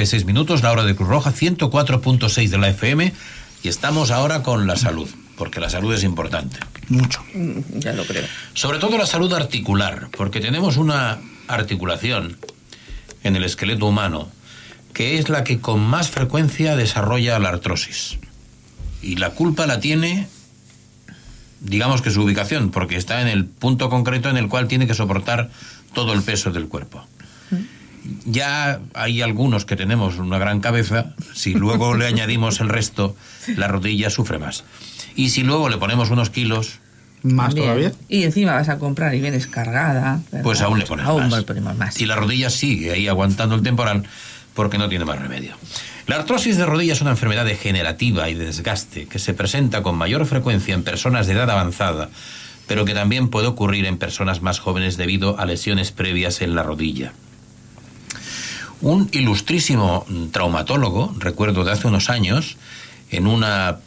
21 horas 46 minutos, la hora de Cruz Roja, 104.6 de la FM. Y estamos ahora con la salud, porque la salud es importante. Mucho. Ya lo creo. Sobre todo la salud articular, porque tenemos una articulación en el esqueleto humano que es la que con más frecuencia desarrolla la artrosis. Y la culpa la tiene, digamos que su ubicación, porque está en el punto concreto en el cual tiene que soportar todo el peso del cuerpo. Ya hay algunos que tenemos una gran cabeza, si luego le añadimos el resto, la rodilla sufre más. Y si luego le ponemos unos kilos, Más Bien. todavía. Y encima vas a comprar y vienes cargada. ¿verdad? pues aún le pones Aún más. le ponemos más. Y la rodilla sigue ahí aguantando el temporal porque no tiene más remedio. La artrosis de rodilla es una enfermedad degenerativa y de desgaste que se presenta con mayor frecuencia en personas de edad avanzada, pero que también puede ocurrir en personas más jóvenes debido a lesiones previas en la rodilla. Un ilustrísimo traumatólogo, recuerdo de hace unos años, en una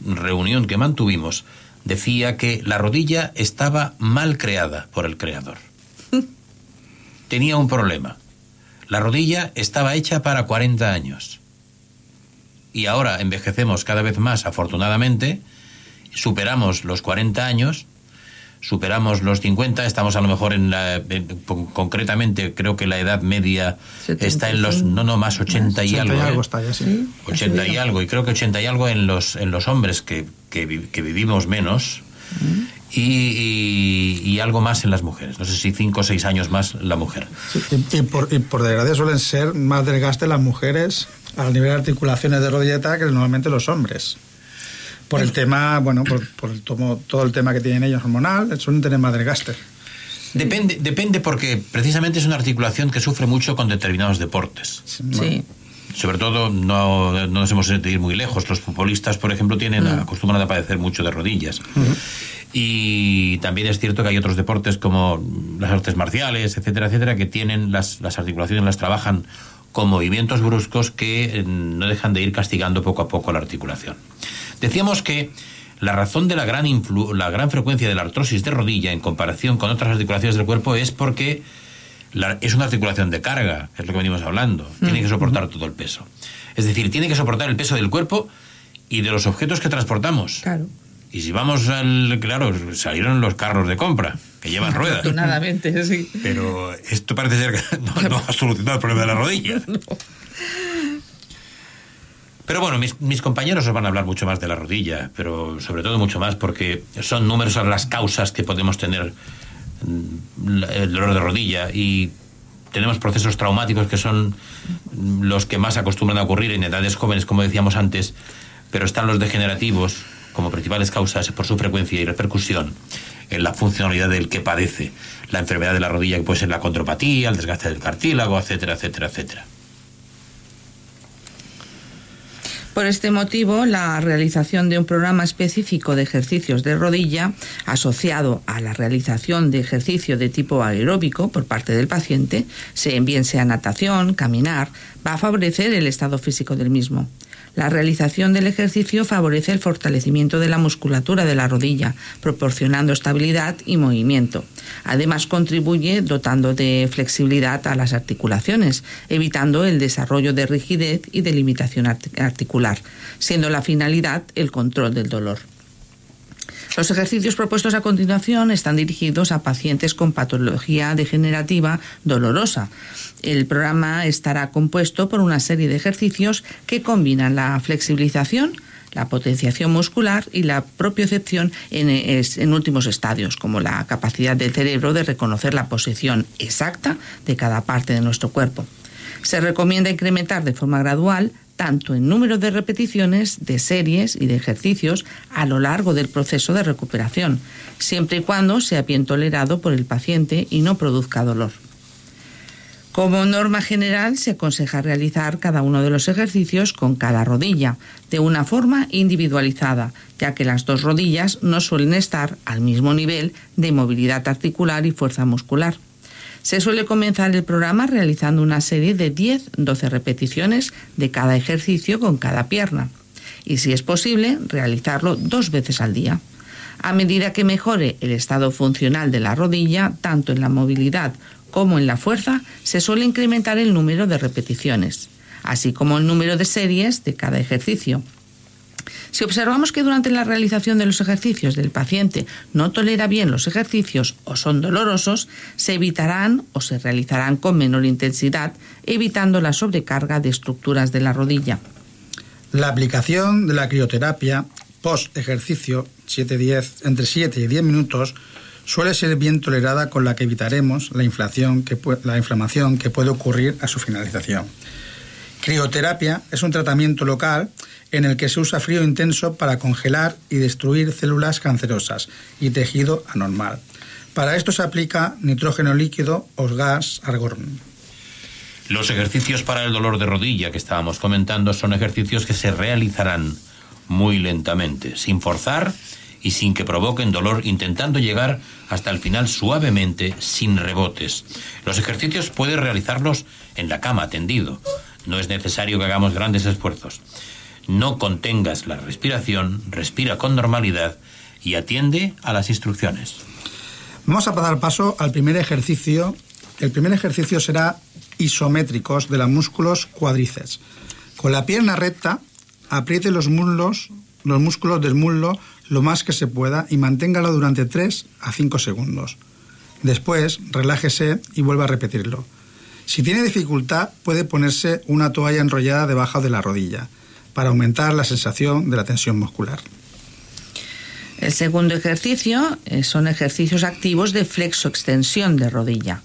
reunión que mantuvimos, decía que la rodilla estaba mal creada por el creador. <laughs> Tenía un problema. La rodilla estaba hecha para 40 años. Y ahora envejecemos cada vez más, afortunadamente, superamos los 40 años, superamos los 50, estamos a lo mejor en la... en- con- concretamente, creo que la edad media está en los... No, no, más 80 y 80 algo. y ¿eh? algo está ya, sí. 80 y algo, y creo que 80 y algo en los, en los hombres que, que, que vivimos menos y, y- y algo más en las mujeres. No sé si 5 o 6 años más la mujer. Y, y por, y por desgracia suelen ser más desgaste las mujeres al nivel de articulaciones de rodilleta que normalmente los hombres. Por el tema, bueno, por, por el tomo- todo el tema que tienen ellos hormonal, suelen tener más desgaste. Depende, depende porque precisamente es una articulación que sufre mucho con determinados deportes. Sí. Sobre todo, no, no nos hemos de ir muy lejos. Los futbolistas, por ejemplo, tienen Mm. acostumbran a padecer mucho de rodillas. Y también es cierto que hay otros deportes como las artes marciales, etcétera, etcétera, que tienen las, las articulaciones, las trabajan con movimientos bruscos que eh, no dejan de ir castigando poco a poco la articulación. Decíamos que la razón de la gran, influ- la gran frecuencia de la artrosis de rodilla en comparación con otras articulaciones del cuerpo es porque la- es una articulación de carga, es lo que venimos hablando. Tiene que soportar todo el peso. Es decir, tiene que soportar el peso del cuerpo y de los objetos que transportamos. Claro. Y si vamos al. Claro, salieron los carros de compra, que llevan ruedas. Afortunadamente, sí. Pero esto parece ser que <laughs> no, no ha solucionado el problema de la rodilla. <laughs> Pero bueno, mis, mis compañeros os van a hablar mucho más de la rodilla, pero sobre todo mucho más porque son numerosas las causas que podemos tener mm, el dolor de rodilla y tenemos procesos traumáticos que son los que más acostumbran a ocurrir en edades jóvenes, como decíamos antes, pero están los degenerativos como principales causas por su frecuencia y repercusión en la funcionalidad del que padece la enfermedad de la rodilla, que puede ser la contropatía, el desgaste del cartílago, etcétera, etcétera, etcétera. Por este motivo, la realización de un programa específico de ejercicios de rodilla asociado a la realización de ejercicio de tipo aeróbico por parte del paciente, se- bien sea natación, caminar, va a favorecer el estado físico del mismo. La realización del ejercicio favorece el fortalecimiento de la musculatura de la rodilla, proporcionando estabilidad y movimiento. Además, contribuye dotando de flexibilidad a las articulaciones, evitando el desarrollo de rigidez y de limitación arti- articular, siendo la finalidad el control del dolor. Los ejercicios propuestos a continuación están dirigidos a pacientes con patología degenerativa dolorosa. El programa estará compuesto por una serie de ejercicios que combinan la flexibilización, la potenciación muscular y la propiocepción en, en últimos estadios, como la capacidad del cerebro de reconocer la posición exacta de cada parte de nuestro cuerpo. Se recomienda incrementar de forma gradual tanto en número de repeticiones, de series y de ejercicios a lo largo del proceso de recuperación, siempre y cuando sea bien tolerado por el paciente y no produzca dolor. Como norma general, se aconseja realizar cada uno de los ejercicios con cada rodilla, de una forma individualizada, ya que las dos rodillas no suelen estar al mismo nivel de movilidad articular y fuerza muscular. Se suele comenzar el programa realizando una serie de 10-12 repeticiones de cada ejercicio con cada pierna, y si es posible, realizarlo dos veces al día. A medida que mejore el estado funcional de la rodilla, tanto en la movilidad como en la fuerza, se suele incrementar el número de repeticiones, así como el número de series de cada ejercicio. Si observamos que durante la realización de los ejercicios del paciente no tolera bien los ejercicios o son dolorosos, se evitarán o se realizarán con menor intensidad, evitando la sobrecarga de estructuras de la rodilla. La aplicación de la crioterapia post ejercicio 7-10, entre 7 y 10 minutos suele ser bien tolerada con la que evitaremos la, inflación que la inflamación que puede ocurrir a su finalización. Crioterapia es un tratamiento local en el que se usa frío intenso para congelar y destruir células cancerosas y tejido anormal. Para esto se aplica nitrógeno líquido o gas argón. Los ejercicios para el dolor de rodilla que estábamos comentando son ejercicios que se realizarán muy lentamente, sin forzar y sin que provoquen dolor, intentando llegar hasta el final suavemente, sin rebotes. Los ejercicios puedes realizarlos en la cama, tendido. No es necesario que hagamos grandes esfuerzos. No contengas la respiración, respira con normalidad y atiende a las instrucciones. Vamos a dar paso al primer ejercicio. El primer ejercicio será isométricos de los músculos cuádriceps. Con la pierna recta, apriete los muslos, los músculos del muslo lo más que se pueda y manténgalo durante 3 a 5 segundos. Después, relájese y vuelva a repetirlo. Si tiene dificultad, puede ponerse una toalla enrollada debajo de la rodilla para aumentar la sensación de la tensión muscular. El segundo ejercicio eh, son ejercicios activos de flexo-extensión de rodilla.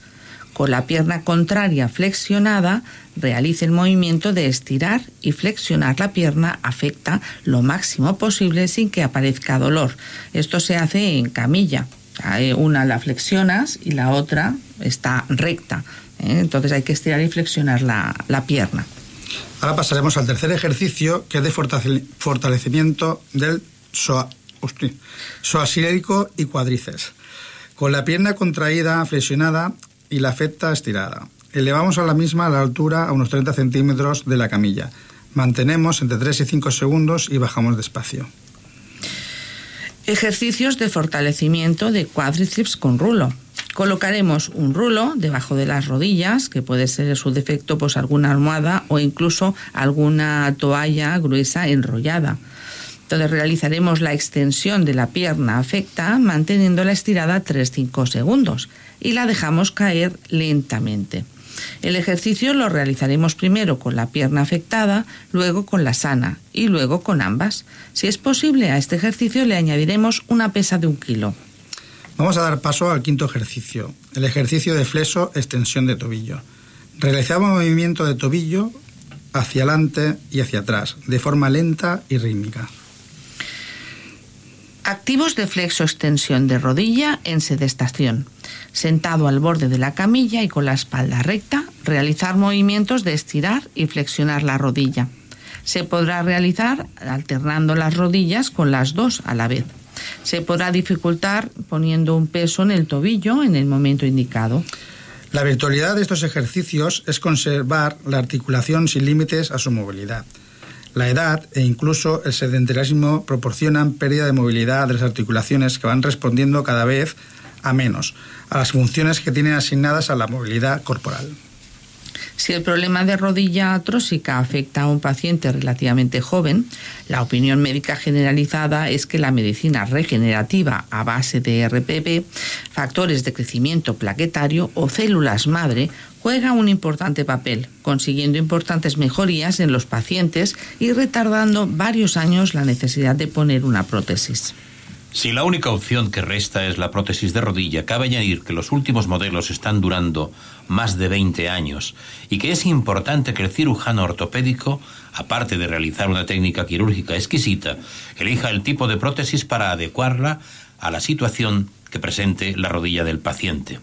Con la pierna contraria flexionada, realice el movimiento de estirar y flexionar la pierna afecta lo máximo posible sin que aparezca dolor. Esto se hace en camilla. Una la flexionas y la otra está recta. ¿eh? Entonces hay que estirar y flexionar la, la pierna. Ahora pasaremos al tercer ejercicio, que es de fortale- fortalecimiento del psoasílico y cuádriceps. Con la pierna contraída, flexionada y la feta estirada. Elevamos a la misma la altura a unos 30 centímetros de la camilla. Mantenemos entre 3 y 5 segundos y bajamos despacio. Ejercicios de fortalecimiento de cuádriceps con rulo. Colocaremos un rulo debajo de las rodillas, que puede ser su defecto pues alguna almohada o incluso alguna toalla gruesa enrollada. Entonces realizaremos la extensión de la pierna afecta manteniéndola estirada 3-5 segundos y la dejamos caer lentamente. El ejercicio lo realizaremos primero con la pierna afectada, luego con la sana y luego con ambas. Si es posible, a este ejercicio le añadiremos una pesa de un kilo. Vamos a dar paso al quinto ejercicio, el ejercicio de flexo extensión de tobillo. Realizamos movimiento de tobillo hacia adelante y hacia atrás, de forma lenta y rítmica. Activos de flexo extensión de rodilla en sedestación. Sentado al borde de la camilla y con la espalda recta, realizar movimientos de estirar y flexionar la rodilla. Se podrá realizar alternando las rodillas con las dos a la vez. Se podrá dificultar poniendo un peso en el tobillo en el momento indicado. La virtualidad de estos ejercicios es conservar la articulación sin límites a su movilidad. La edad e incluso el sedentarismo proporcionan pérdida de movilidad de las articulaciones que van respondiendo cada vez a menos a las funciones que tienen asignadas a la movilidad corporal. Si el problema de rodilla atrósica afecta a un paciente relativamente joven, la opinión médica generalizada es que la medicina regenerativa a base de RPP, factores de crecimiento plaquetario o células madre juega un importante papel, consiguiendo importantes mejorías en los pacientes y retardando varios años la necesidad de poner una prótesis. Si la única opción que resta es la prótesis de rodilla, cabe añadir que los últimos modelos están durando más de 20 años y que es importante que el cirujano ortopédico, aparte de realizar una técnica quirúrgica exquisita, elija el tipo de prótesis para adecuarla a la situación que presente la rodilla del paciente.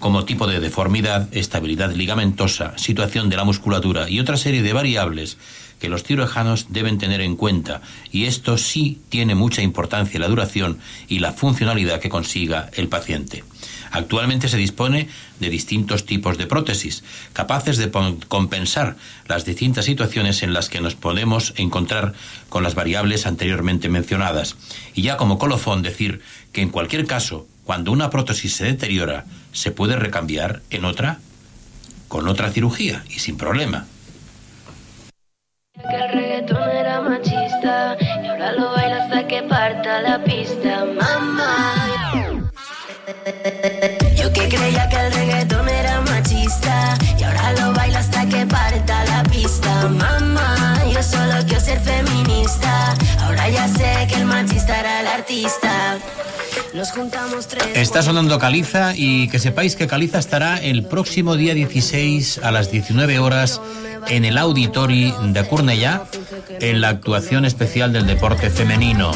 Como tipo de deformidad, estabilidad ligamentosa, situación de la musculatura y otra serie de variables que los cirujanos deben tener en cuenta, y esto sí tiene mucha importancia la duración y la funcionalidad que consiga el paciente. Actualmente se dispone de distintos tipos de prótesis, capaces de compensar las distintas situaciones en las que nos podemos encontrar con las variables anteriormente mencionadas. Y ya como colofón decir que en cualquier caso, cuando una prótesis se deteriora, se puede recambiar en otra con otra cirugía y sin problema. Que el reggaetón era machista y ahora lo baila hasta que parta la pista, mamá. Nos juntamos tres. Está sonando Caliza y que sepáis que Caliza estará el próximo día 16 a las 19 horas en el Auditori de Cornellà en la actuación especial del deporte femenino.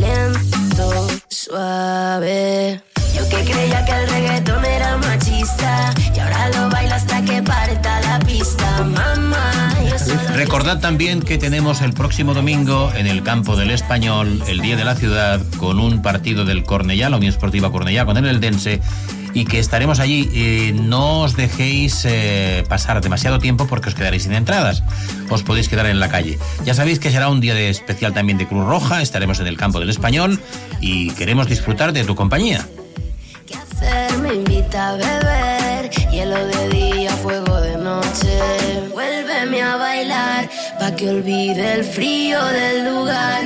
Lento, suave. Yo que creía que el reggaetón era machista y ahora lo bailo hasta que parta la pista. Mamá, Recordad también que tenemos el próximo domingo en el campo del Español, el Día de la Ciudad, con un partido del Cornellá, la Unión Esportiva Cornellá, con el Eldense, y que estaremos allí. Eh, no os dejéis eh, pasar demasiado tiempo porque os quedaréis sin entradas. Os podéis quedar en la calle. Ya sabéis que será un día de especial también de Cruz Roja, estaremos en el campo del Español y queremos disfrutar de tu compañía. hacer me invita a beber hielo de día fuego de noche que olvide el frío del lugar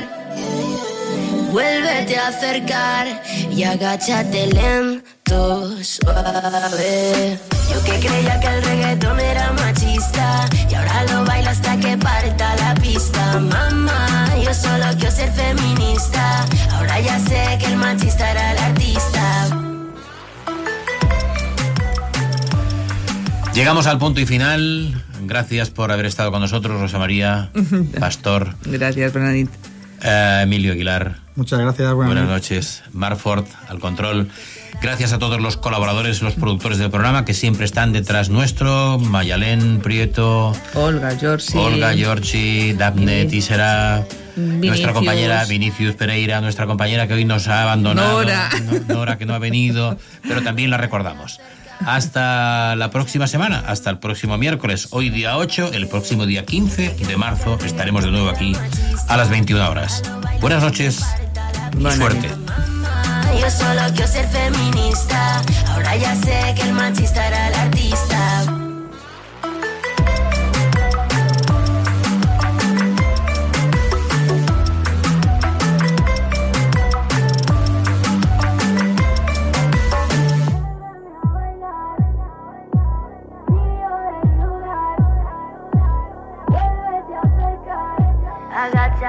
vuélvete a acercar y agáchate lento suave Yo que creía que el reggaetón era machista y ahora lo bailo hasta que parta la pista. Mamá, yo solo quiero ser feminista. Ahora ya sé que el machista era el artista. Llegamos al punto y final. Gracias por haber estado con nosotros, Rosa María, <laughs> Pastor. Gracias, Bernadette. Eh, Emilio Aguilar. Muchas gracias, buenas Buenas noches. Marford, al control. Gracias a todos los colaboradores, los productores del programa que siempre están detrás nuestro. Mayalén, Prieto, Olga, Giorgi. Olga, Giorgi, Daphne, Tisera, nuestra compañera Vinicius Pereira, nuestra compañera que hoy nos ha abandonado. Nora. No- Nora, que no ha venido, pero también la recordamos. Hasta la próxima semana, hasta el próximo miércoles, hoy día 8, el próximo día 15 de marzo estaremos de nuevo aquí a las 21 horas. Buenas noches y suerte. Yo solo quiero ser feminista. Ahora ya sé que el machista era el artista.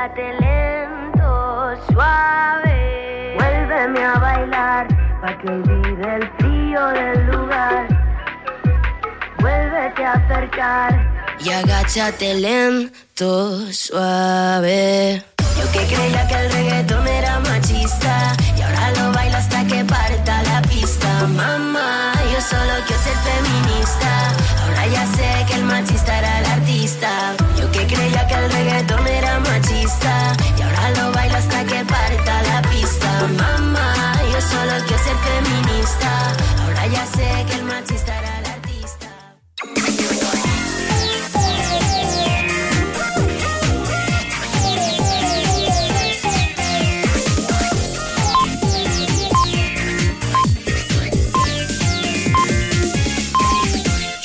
Agáchate lento, suave. Vuélveme a bailar pa' que olvide el frío del lugar. Vuélvete a acercar Y agáchate lento, suave. Yo que creía que el reggaetón era machista y ahora lo bailo hasta que parta la pista. Mamá, yo solo quiero ser feminista. Ahora ya sé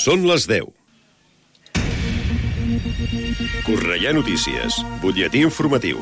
Són les 10. Correia Notícies, butlletí informatiu.